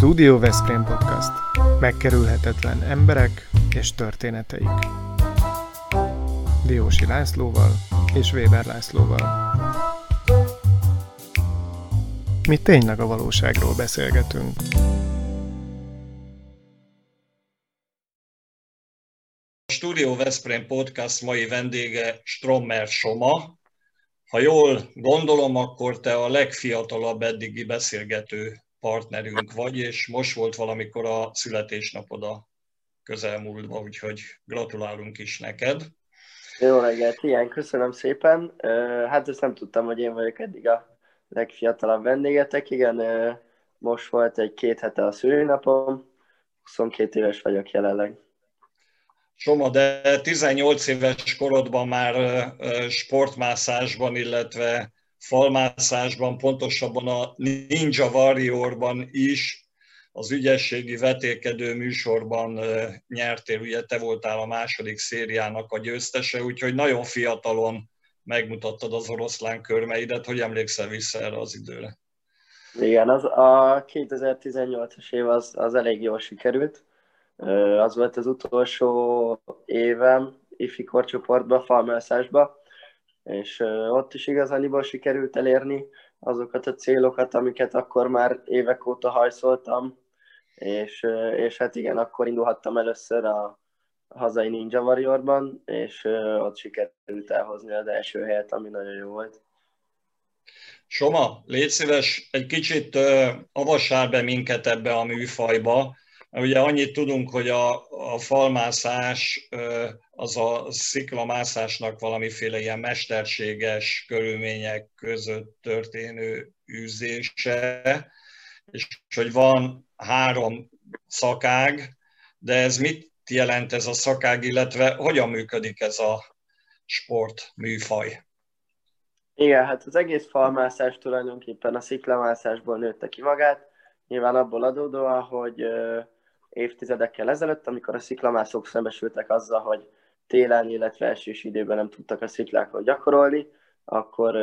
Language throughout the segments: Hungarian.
Studio Veszprém Podcast. Megkerülhetetlen emberek és történeteik. Diósi Lászlóval és Weber Lászlóval. Mi tényleg a valóságról beszélgetünk. A Studio Veszprém Podcast mai vendége Strommer Soma. Ha jól gondolom, akkor te a legfiatalabb eddigi beszélgető partnerünk vagy, és most volt valamikor a születésnapod a közelmúltban, úgyhogy gratulálunk is neked. Jó reggelt, ilyen, köszönöm szépen. Hát ezt nem tudtam, hogy én vagyok eddig a legfiatalabb vendégetek. Igen, most volt egy két hete a szülőnapom, 22 éves vagyok jelenleg. Soma, de 18 éves korodban már sportmászásban, illetve falmászásban, pontosabban a Ninja Warriorban is, az ügyességi vetélkedő műsorban nyertél, ugye te voltál a második szériának a győztese, úgyhogy nagyon fiatalon megmutattad az oroszlán körmeidet, hogy emlékszel vissza erre az időre. Igen, az, a 2018-as év az, az elég jól sikerült. Az volt az utolsó évem ifi korcsoportban, falmászásban, és ott is igazániból sikerült elérni azokat a célokat, amiket akkor már évek óta hajszoltam, és, és hát igen, akkor indulhattam először a hazai Ninja Warriorban, és ott sikerült elhozni az első helyet, ami nagyon jó volt. Soma, légy szíves, egy kicsit avassál be minket ebbe a műfajba, Ugye annyit tudunk, hogy a, a falmászás az a sziklamászásnak valamiféle ilyen mesterséges körülmények között történő űzése, és hogy van három szakág, de ez mit jelent ez a szakág, illetve hogyan működik ez a sport műfaj? Igen, hát az egész falmászás tulajdonképpen a sziklamászásból nőtte ki magát, nyilván abból adódóan, hogy évtizedekkel ezelőtt, amikor a sziklamászók szembesültek azzal, hogy télen, illetve elsős időben nem tudtak a sziklákon gyakorolni, akkor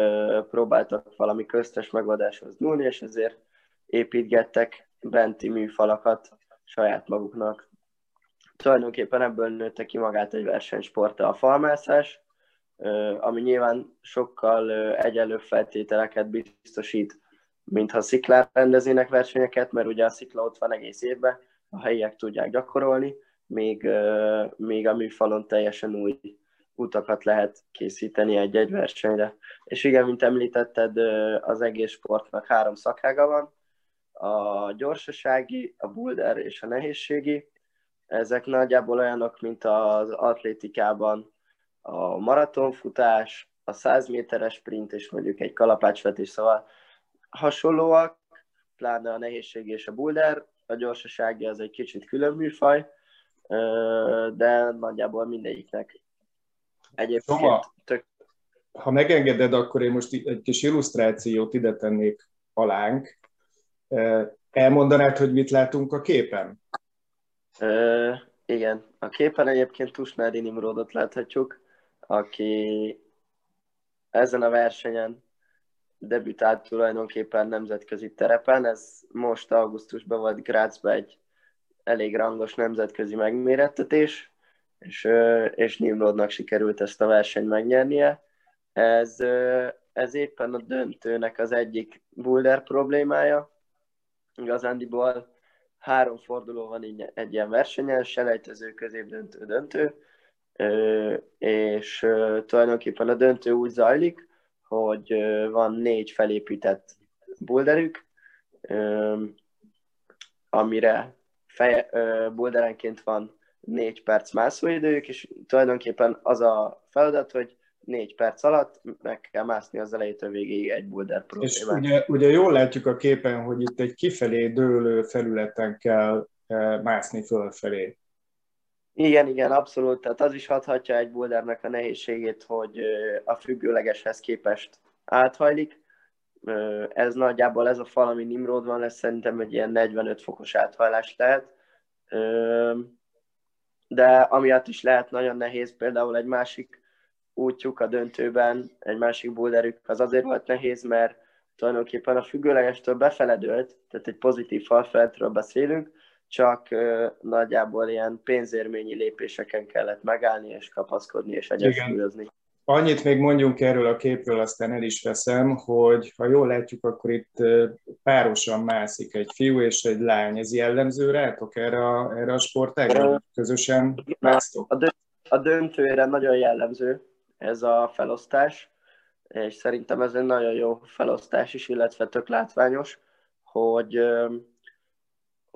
próbáltak valami köztes megoldáshoz nyúlni, és ezért építgettek benti műfalakat saját maguknak. Tulajdonképpen ebből nőtte ki magát egy versenysport a falmászás, ami nyilván sokkal egyenlőbb feltételeket biztosít, mintha sziklán rendeznének versenyeket, mert ugye a szikla ott van egész évben, a helyiek tudják gyakorolni, még, még a műfalon teljesen új utakat lehet készíteni egy-egy versenyre. És igen, mint említetted, az egész sportnak három szakága van, a gyorsasági, a boulder és a nehézségi. Ezek nagyjából olyanok, mint az atlétikában a maratonfutás, a 100 méteres sprint és mondjuk egy kalapácsvetés, szóval hasonlóak, pláne a nehézség és a boulder, a gyorsasági az egy kicsit külön műfaj, de nagyjából mindegyiknek egyébként Soma, tök... Ha megengeded, akkor én most egy kis illusztrációt ide tennék alánk. Elmondanád, hogy mit látunk a képen? Ö, igen, a képen egyébként Tusnádi Nimrodot láthatjuk, aki ezen a versenyen debütált tulajdonképpen nemzetközi terepen. Ez most augusztusban volt Grazba egy elég rangos nemzetközi megmérettetés, és, és Nimrodnak sikerült ezt a versenyt megnyernie. Ez, ez éppen a döntőnek az egyik boulder problémája. Igazándiból három forduló van így egy ilyen versenyen, selejtező, középdöntő, döntő, és tulajdonképpen a döntő úgy zajlik, hogy van négy felépített boulderük, amire feje, boulderenként van négy perc mászóidőjük, és tulajdonképpen az a feladat, hogy négy perc alatt meg kell mászni az elejétől végéig egy boulder problémát. És ugye, ugye jól látjuk a képen, hogy itt egy kifelé dőlő felületen kell mászni fölfelé. Igen, igen, abszolút. Tehát az is adhatja egy bouldernek a nehézségét, hogy a függőlegeshez képest áthajlik. Ez nagyjából ez a fal, ami Nimrodban lesz, szerintem egy ilyen 45 fokos áthajlás lehet. De amiatt is lehet nagyon nehéz, például egy másik útjuk a döntőben, egy másik boulderük az azért volt nehéz, mert tulajdonképpen a függőlegestől befeledőlt, tehát egy pozitív falfeletről beszélünk, csak nagyjából ilyen pénzérményi lépéseken kellett megállni és kapaszkodni és egyesülni. Annyit még mondjunk erről a képről, aztán el is veszem, hogy ha jól látjuk, akkor itt párosan mászik egy fiú és egy lány. Ez jellemző rátok erre a, erre a sportágra? Közösen másztok? A, a döntőre nagyon jellemző ez a felosztás, és szerintem ez egy nagyon jó felosztás is, illetve tök látványos, hogy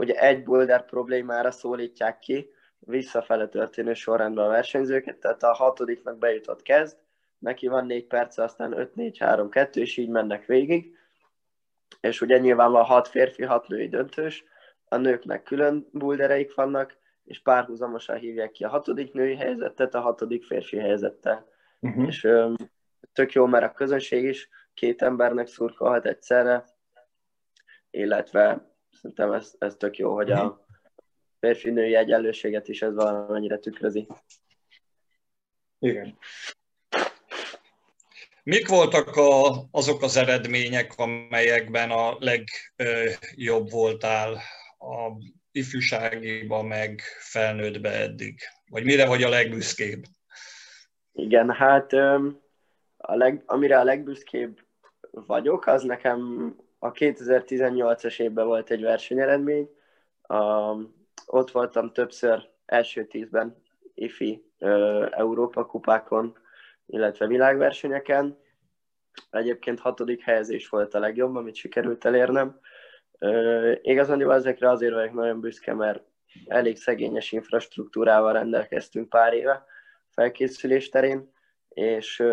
ugye egy boulder problémára szólítják ki, visszafele történő sorrendben a versenyzőket, tehát a hatodiknak bejutott kezd, neki van négy perc, aztán 5-4-3-2, és így mennek végig. És ugye nyilván van hat férfi, hat női döntős, a nőknek külön buldereik vannak, és párhuzamosan hívják ki a hatodik női helyzetet a hatodik férfi helyzettel. Uh-huh. És ö, tök jó, mert a közönség is két embernek szurkolhat egyszerre, illetve szerintem ez, ez tök jó, hogy a mhm. férfi-női egyenlőséget is ez valamennyire tükrözi. Igen. Mik voltak a, azok az eredmények, amelyekben a legjobb voltál a ifjúságiba, meg felnőttbe eddig? Vagy mire vagy a legbüszkébb? Igen, hát a leg, amire a legbüszkébb vagyok, az nekem a 2018-as évben volt egy versenyeredmény. A, ott voltam többször első tízben IFI Európa kupákon, illetve világversenyeken. Egyébként hatodik helyezés volt a legjobb, amit sikerült elérnem. Igazán ezekre azért vagyok nagyon büszke, mert elég szegényes infrastruktúrával rendelkeztünk pár éve felkészülés terén, és,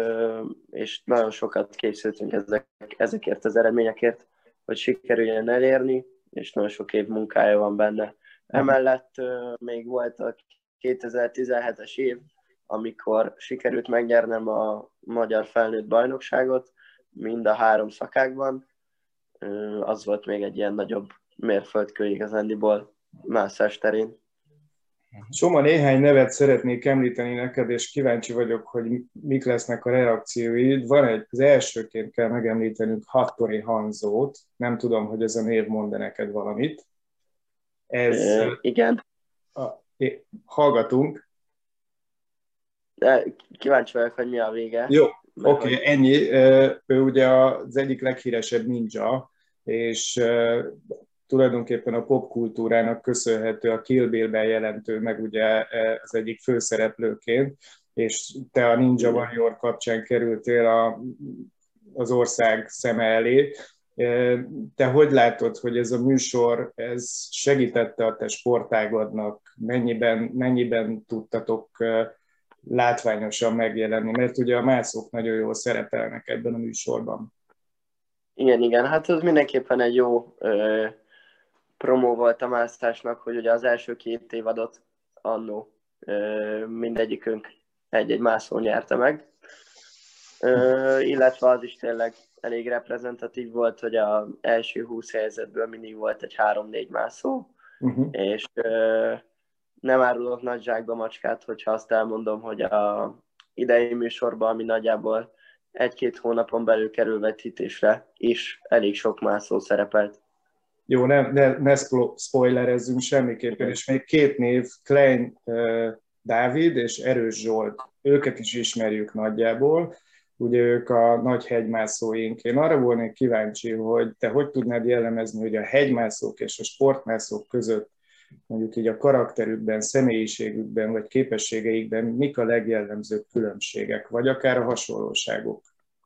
és nagyon sokat készültünk ezek, ezekért az eredményekért, hogy sikerüljen elérni, és nagyon sok év munkája van benne. Emellett még volt a 2017-es év, amikor sikerült megnyernem a magyar felnőtt bajnokságot, mind a három szakákban. Az volt még egy ilyen nagyobb mérföldkő igazándiból mászás terén. Soma, néhány nevet szeretnék említeni neked, és kíváncsi vagyok, hogy mik lesznek a reakcióid. Van egy, az elsőként kell megemlítenünk Hattori Hanzót, nem tudom, hogy ez a név mond neked valamit. Ez, e, igen. A, hallgatunk. De kíváncsi vagyok, hogy mi a vége. Jó, oké, okay, hogy... ennyi. Ő ugye az egyik leghíresebb ninja, és tulajdonképpen a popkultúrának köszönhető a Kill Bill-ben jelentő meg ugye az egyik főszereplőként, és te a Ninja Warrior kapcsán kerültél a, az ország szeme elé. Te hogy látod, hogy ez a műsor ez segítette a te sportágodnak? Mennyiben, mennyiben tudtatok látványosan megjelenni, mert ugye a mászók nagyon jól szerepelnek ebben a műsorban. Igen, igen, hát ez mindenképpen egy jó ö, promó volt a mászásnak, hogy ugye az első két évadot annó mindegyikünk egy-egy mászó nyerte meg, ö, illetve az is tényleg elég reprezentatív volt, hogy az első 20 helyzetből mindig volt egy 3-4 mászó, uh-huh. és ö, nem árulok nagy zsákba macskát, hogyha azt elmondom, hogy a idei műsorban, ami nagyjából egy-két hónapon belül kerül vetítésre, is elég sok mászó szerepelt. Jó, ne, ne, ne spoilerezzünk semmiképpen, és még két név, Klein Dávid és Erős Zsolt, őket is ismerjük nagyjából, ugye ők a nagy hegymászóink. Én arra volnék kíváncsi, hogy te hogy tudnád jellemezni, hogy a hegymászók és a sportmászók között mondjuk így a karakterükben, személyiségükben vagy képességeikben mik a legjellemzőbb különbségek, vagy akár a hasonlóságok.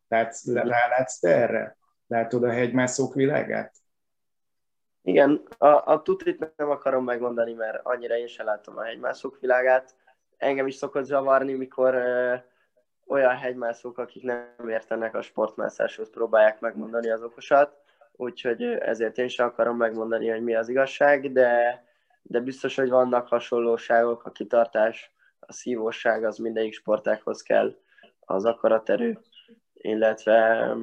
Látsz, rálátsz te erre? Látod a hegymászók világát? Igen, a, a tutit nem akarom megmondani, mert annyira én sem látom a hegymászók világát. Engem is szokott zavarni, mikor ö, olyan hegymászók, akik nem értenek a sportmászáshoz, próbálják megmondani az okosat, úgyhogy ezért én sem akarom megmondani, hogy mi az igazság, de de biztos, hogy vannak hasonlóságok, a kitartás, a szívóság, az mindegyik sportákhoz kell, az akaraterő, illetve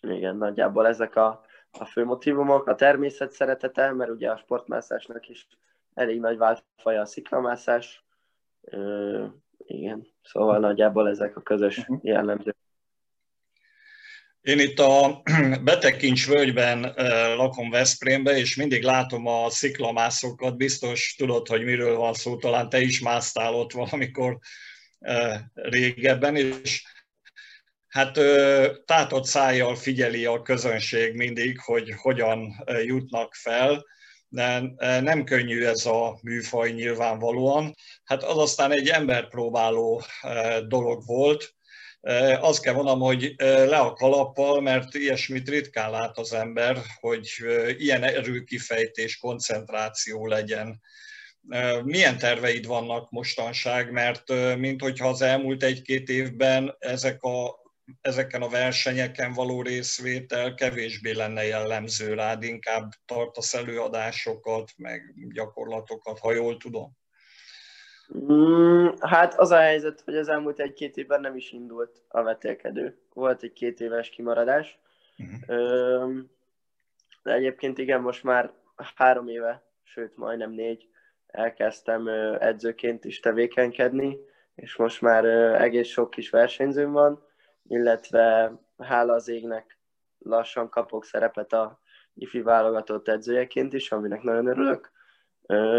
igen, nagyjából ezek a, a fő motivumok, a természet szeretete, mert ugye a sportmászásnak is elég nagy váltfaja a sziklamászás, igen, szóval nagyjából ezek a közös uh-huh. jellemzők. Én itt a Betekincs völgyben lakom Veszprémbe, és mindig látom a sziklamászokat, biztos tudod, hogy miről van szó, talán te is másztál ott valamikor régebben, és hát tátott szájjal figyeli a közönség mindig, hogy hogyan jutnak fel, de nem könnyű ez a műfaj nyilvánvalóan. Hát az aztán egy emberpróbáló dolog volt, azt kell mondanom, hogy le a kalappal, mert ilyesmit ritkán lát az ember, hogy ilyen erőkifejtés, koncentráció legyen. Milyen terveid vannak mostanság, mert mint hogyha az elmúlt egy-két évben ezek a, ezeken a versenyeken való részvétel kevésbé lenne jellemző rád, inkább tartasz előadásokat, meg gyakorlatokat, ha jól tudom. Mm, hát az a helyzet, hogy az elmúlt egy-két évben nem is indult a vetélkedő. Volt egy két éves kimaradás. Uh-huh. De egyébként igen, most már három éve, sőt majdnem négy, elkezdtem edzőként is tevékenykedni, és most már egész sok kis versenyzőm van, illetve hála az égnek lassan kapok szerepet a ifi válogatott edzőjeként is, aminek nagyon örülök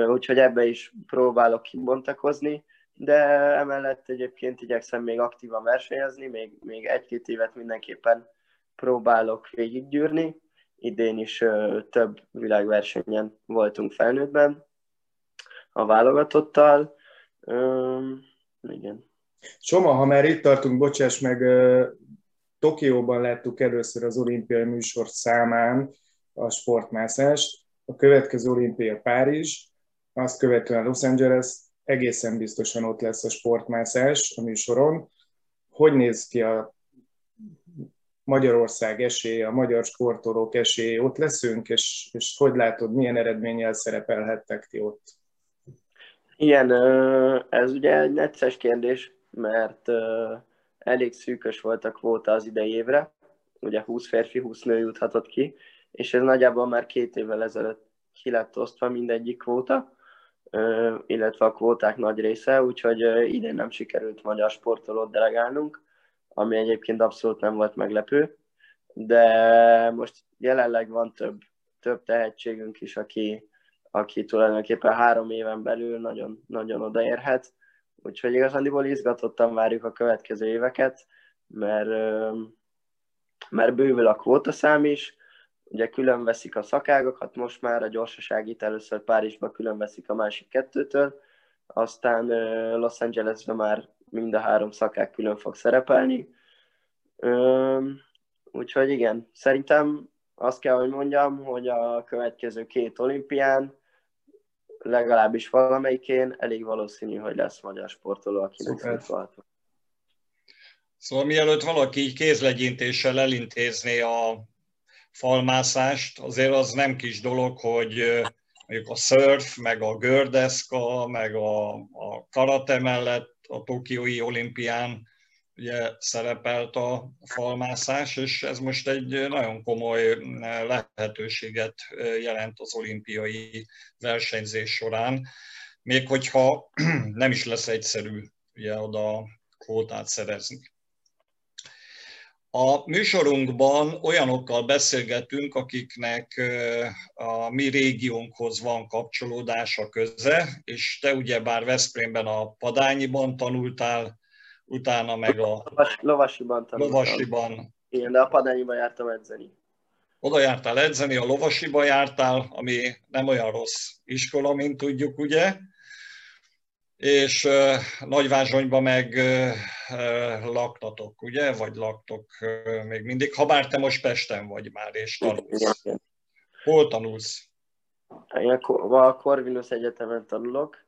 úgyhogy ebbe is próbálok kibontakozni, de emellett egyébként igyekszem még aktívan versenyezni, még, még egy-két évet mindenképpen próbálok végiggyűrni. Idén is több világversenyen voltunk felnőttben a válogatottal. igen. Soma, ha már itt tartunk, bocsáss meg, Tokióban láttuk először az olimpiai műsor számán a sportmászást a következő olimpia Párizs, azt követően Los Angeles, egészen biztosan ott lesz a sportmászás a műsoron. Hogy néz ki a Magyarország esélye, a magyar sportolók esélye, ott leszünk, és, és hogy látod, milyen eredménnyel szerepelhettek ti ott? Igen, ez ugye egy necces kérdés, mert elég szűkös volt a kvóta az idei évre, ugye 20 férfi, 20 nő juthatott ki, és ez nagyjából már két évvel ezelőtt ki lett osztva mindegyik kvóta, illetve a kvóták nagy része, úgyhogy idén nem sikerült magyar sportolót delegálnunk, ami egyébként abszolút nem volt meglepő, de most jelenleg van több, több tehetségünk is, aki, aki tulajdonképpen három éven belül nagyon, nagyon odaérhet, úgyhogy igazándiból izgatottan várjuk a következő éveket, mert, mert bővül a kvótaszám is, ugye külön veszik a szakágokat, most már a gyorsaságit először Párizsba külön veszik a másik kettőtől, aztán Los Angelesben már mind a három szakák külön fog szerepelni. Úgyhogy igen, szerintem azt kell, hogy mondjam, hogy a következő két olimpián legalábbis valamelyikén elég valószínű, hogy lesz magyar sportoló, akinek szintvalható. Szóval mielőtt valaki kézlegyintéssel elintézné a falmászást, azért az nem kis dolog, hogy mondjuk a surf, meg a gördeszka, meg a, a karate mellett a Tokiói olimpián ugye szerepelt a falmászás, és ez most egy nagyon komoly lehetőséget jelent az olimpiai versenyzés során, még hogyha nem is lesz egyszerű ugye oda kvótát szerezni. A műsorunkban olyanokkal beszélgetünk, akiknek a mi régiónkhoz van kapcsolódása köze, és te ugye bár Veszprémben a Padányiban tanultál, utána meg a Lovasiban tanultam. Lovasiban. Igen, de a Padányiban jártam edzeni. Oda jártál edzeni, a Lovasiba jártál, ami nem olyan rossz iskola, mint tudjuk, ugye? és Nagyvázsonyba meg laktatok, ugye? Vagy laktok még mindig, ha bár te most Pesten vagy már, és tanulsz. Hol tanulsz? Én a Corvinus Egyetemen tanulok,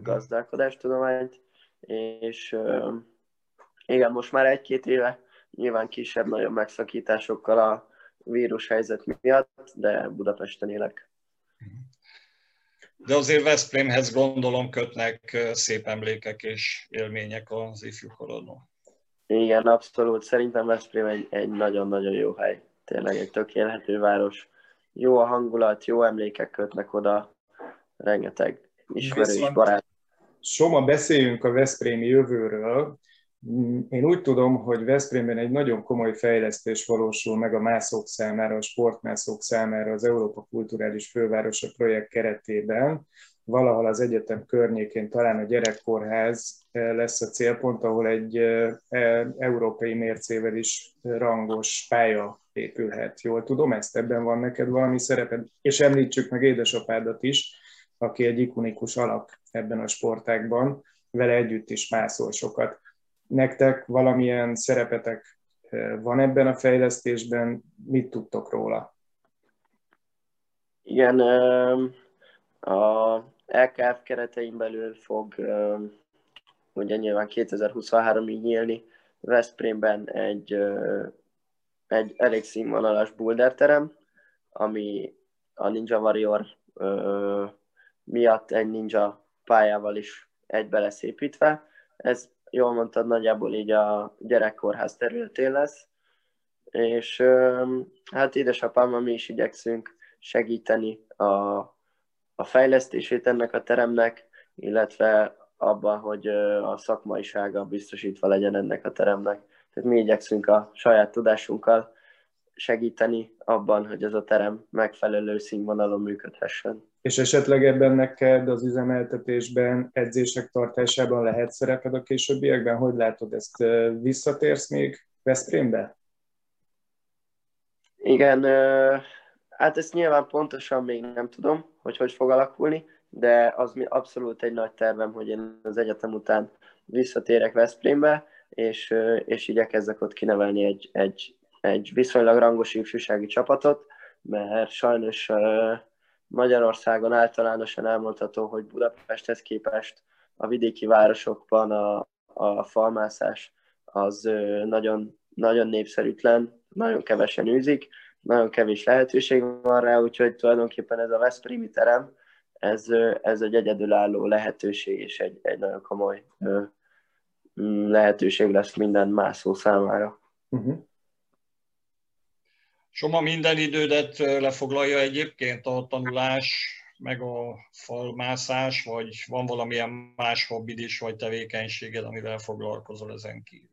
gazdálkodástudományt, és igen, most már egy-két éve nyilván kisebb-nagyobb megszakításokkal a vírushelyzet miatt, de Budapesten élek. De azért Veszprémhez gondolom kötnek szép emlékek és élmények az ifjúkorodon. Igen, abszolút. Szerintem Veszprém egy, egy nagyon-nagyon jó hely. Tényleg egy tökélhető város. Jó a hangulat, jó emlékek kötnek oda. Rengeteg ismerős barát. Soma, beszéljünk a Veszprémi jövőről. Én úgy tudom, hogy Veszprémben egy nagyon komoly fejlesztés valósul meg a mászók számára, a sportmászók számára az Európa Kulturális Fővárosa projekt keretében. Valahol az egyetem környékén talán a gyerekkorház eh, lesz a célpont, ahol egy eh, eh, európai mércével is rangos pálya épülhet. Jól tudom ezt? Ebben van neked valami szereped? És említsük meg édesapádat is, aki egy ikonikus alak ebben a sportágban, vele együtt is mászol sokat. Nektek valamilyen szerepetek van ebben a fejlesztésben, mit tudtok róla? Igen, a LKF keretein belül fog ugye nyilván 2023-ig nyílni Veszprémben egy, egy elég színvonalas boulder terem, ami a Ninja Warrior miatt egy ninja pályával is egybe lesz építve. Ez jól mondtad, nagyjából így a gyerekkorház területén lesz, és hát édesapámmal mi is igyekszünk segíteni a, a fejlesztését ennek a teremnek, illetve abban, hogy a szakmaisága biztosítva legyen ennek a teremnek. Tehát mi igyekszünk a saját tudásunkkal segíteni abban, hogy ez a terem megfelelő színvonalon működhessen. És esetleg ebben neked az üzemeltetésben, edzések tartásában lehet szereped a későbbiekben? Hogy látod ezt? Visszatérsz még Veszprémbe? Igen, hát ezt nyilván pontosan még nem tudom, hogy hogy fog alakulni, de az abszolút egy nagy tervem, hogy én az egyetem után visszatérek Veszprémbe, és, és igyekezzek ott kinevelni egy, egy, egy viszonylag rangos ifjúsági csapatot, mert sajnos Magyarországon általánosan elmondható, hogy Budapesthez képest a vidéki városokban a, a falmászás az nagyon, nagyon népszerűtlen, nagyon kevesen űzik, nagyon kevés lehetőség van rá, úgyhogy tulajdonképpen ez a Veszprémi terem, ez, ez egy egyedülálló lehetőség, és egy, egy nagyon komoly lehetőség lesz minden mászó számára. Uh-huh. Soma minden idődet lefoglalja egyébként a tanulás, meg a falmászás, vagy van valamilyen más hobbid is, vagy tevékenységed, amivel foglalkozol ezen kívül?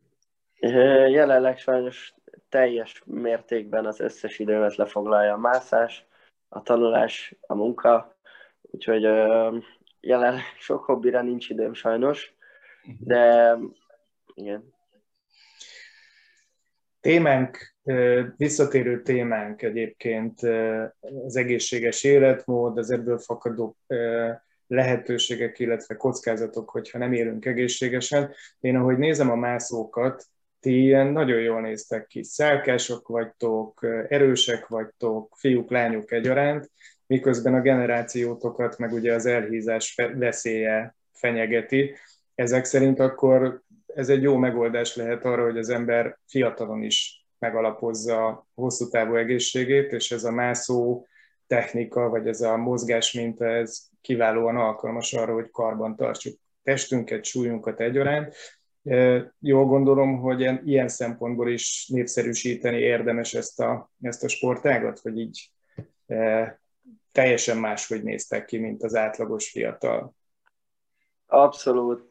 Jelenleg sajnos teljes mértékben az összes időmet lefoglalja a mászás, a tanulás, a munka, úgyhogy jelenleg sok hobbira nincs időm sajnos, de igen. Témánk, visszatérő témánk egyébként az egészséges életmód, az ebből fakadó lehetőségek, illetve kockázatok, hogyha nem élünk egészségesen. Én ahogy nézem a mászókat, ti ilyen nagyon jól néztek ki. Szálkások vagytok, erősek vagytok, fiúk, lányok egyaránt, miközben a generációtokat meg ugye az elhízás veszélye fenyegeti. Ezek szerint akkor ez egy jó megoldás lehet arra, hogy az ember fiatalon is megalapozza a hosszú távú egészségét, és ez a mászó technika, vagy ez a mozgásminta, ez kiválóan alkalmas arra, hogy karban tartsuk testünket, súlyunkat egyaránt. Jól gondolom, hogy ilyen szempontból is népszerűsíteni érdemes ezt a, ezt a sportágat, hogy így teljesen máshogy néztek ki, mint az átlagos fiatal. Abszolút.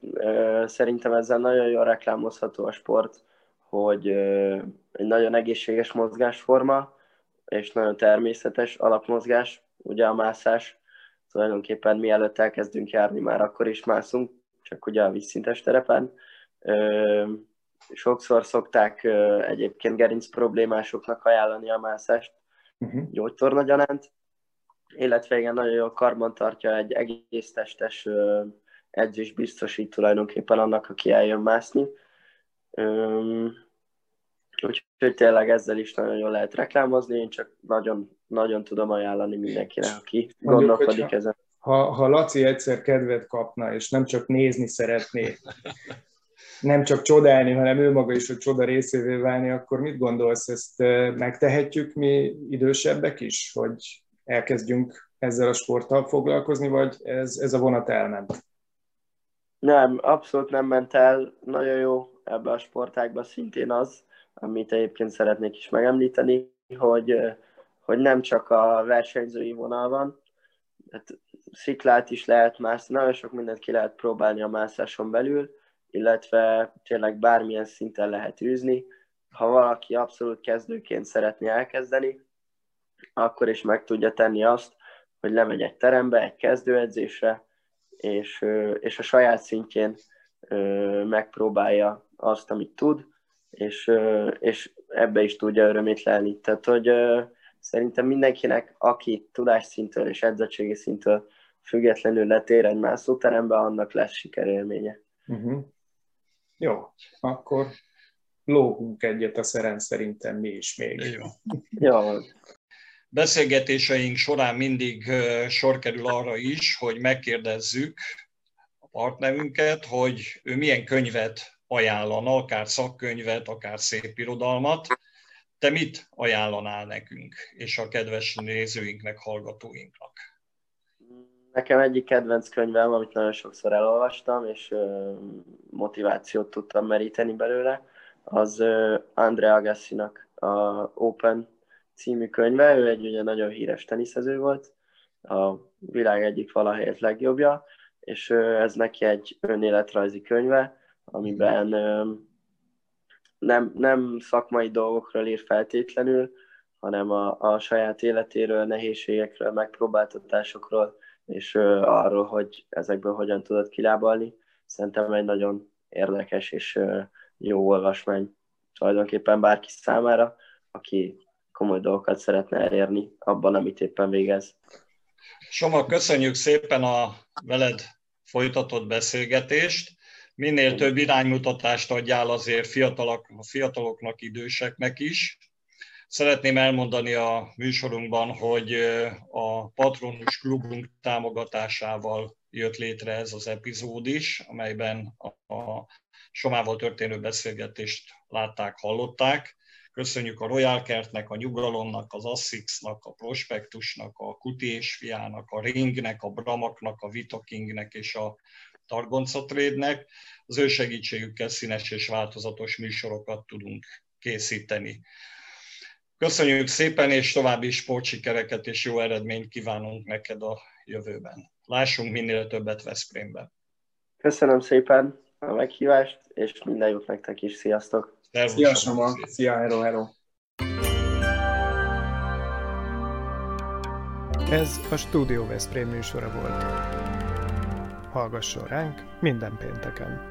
Szerintem ezzel nagyon jól reklámozható a sport, hogy egy nagyon egészséges mozgásforma, és nagyon természetes alapmozgás, ugye a mászás. Tulajdonképpen mielőtt elkezdünk járni, már akkor is mászunk, csak ugye a vízszintes terepen. Sokszor szokták egyébként gerinc problémásoknak ajánlani a mászást uh-huh. gyógytorna gyanánt, illetve igen, nagyon jól karban tartja egy egész testes edzés biztosít tulajdonképpen annak, aki eljön mászni. Úgyhogy tényleg ezzel is nagyon lehet reklámozni, én csak nagyon, nagyon tudom ajánlani mindenkinek, aki gondolkodik ezen. Ha, ha Laci egyszer kedvet kapna, és nem csak nézni szeretné, nem csak csodálni, hanem ő maga is a csoda részévé válni, akkor mit gondolsz, ezt megtehetjük mi idősebbek is, hogy elkezdjünk ezzel a sporttal foglalkozni, vagy ez, ez a vonat elment? Nem, abszolút nem ment el. Nagyon jó ebbe a sportágban szintén az, amit egyébként szeretnék is megemlíteni, hogy, hogy nem csak a versenyzői vonal van, hát sziklát is lehet mászni, nagyon sok mindent ki lehet próbálni a mászáson belül, illetve tényleg bármilyen szinten lehet űzni. Ha valaki abszolút kezdőként szeretné elkezdeni, akkor is meg tudja tenni azt, hogy lemegy egy terembe, egy kezdőedzésre, és, és a saját szintjén megpróbálja azt, amit tud, és, és ebbe is tudja örömét lelni. Tehát, hogy szerintem mindenkinek, aki tudásszintől és edzettségi szintől függetlenül letér egy mászóterembe, annak lesz sikerélménye. Uh-huh. Jó, akkor lógunk egyet a szeren szerintem mi is még. Jó. Jó. Beszélgetéseink során mindig sor kerül arra is, hogy megkérdezzük partnerünket, hogy ő milyen könyvet ajánlana, akár szakkönyvet, akár szép irodalmat. Te mit ajánlanál nekünk és a kedves nézőinknek, hallgatóinknak? Nekem egyik kedvenc könyvem, amit nagyon sokszor elolvastam, és motivációt tudtam meríteni belőle, az Andrea Agassi-nak a Open című könyve. Ő egy ugye nagyon híres teniszező volt, a világ egyik valahelyet legjobbja, és ez neki egy önéletrajzi könyve, amiben nem, nem szakmai dolgokról ír feltétlenül, hanem a, a saját életéről, nehézségekről, megpróbáltatásokról, és arról, hogy ezekből hogyan tudod kilábalni. Szerintem egy nagyon érdekes és jó olvasmány tulajdonképpen bárki számára, aki komoly dolgokat szeretne elérni abban, amit éppen végez. Soma, köszönjük szépen a veled folytatott beszélgetést. Minél több iránymutatást adjál azért fiatalok, a fiataloknak, időseknek is. Szeretném elmondani a műsorunkban, hogy a Patronus Klubunk támogatásával jött létre ez az epizód is, amelyben a Somával történő beszélgetést látták, hallották. Köszönjük a Royal Kertnek, a Nyugalomnak, az Assixnak, a Prospektusnak, a Kuti és Fiának, a Ringnek, a Bramaknak, a Vitokingnek és a Targonca Trade-nek. Az ő segítségükkel színes és változatos műsorokat tudunk készíteni. Köszönjük szépen, és további sportsikereket és jó eredményt kívánunk neked a jövőben. Lássunk minél többet Veszprémben. Köszönöm szépen a meghívást, és minden jót nektek is. Sziasztok! Szia, Soma! Szia, hello, hello! Ez a Studio Veszprém műsora volt. Hallgasson ránk minden pénteken!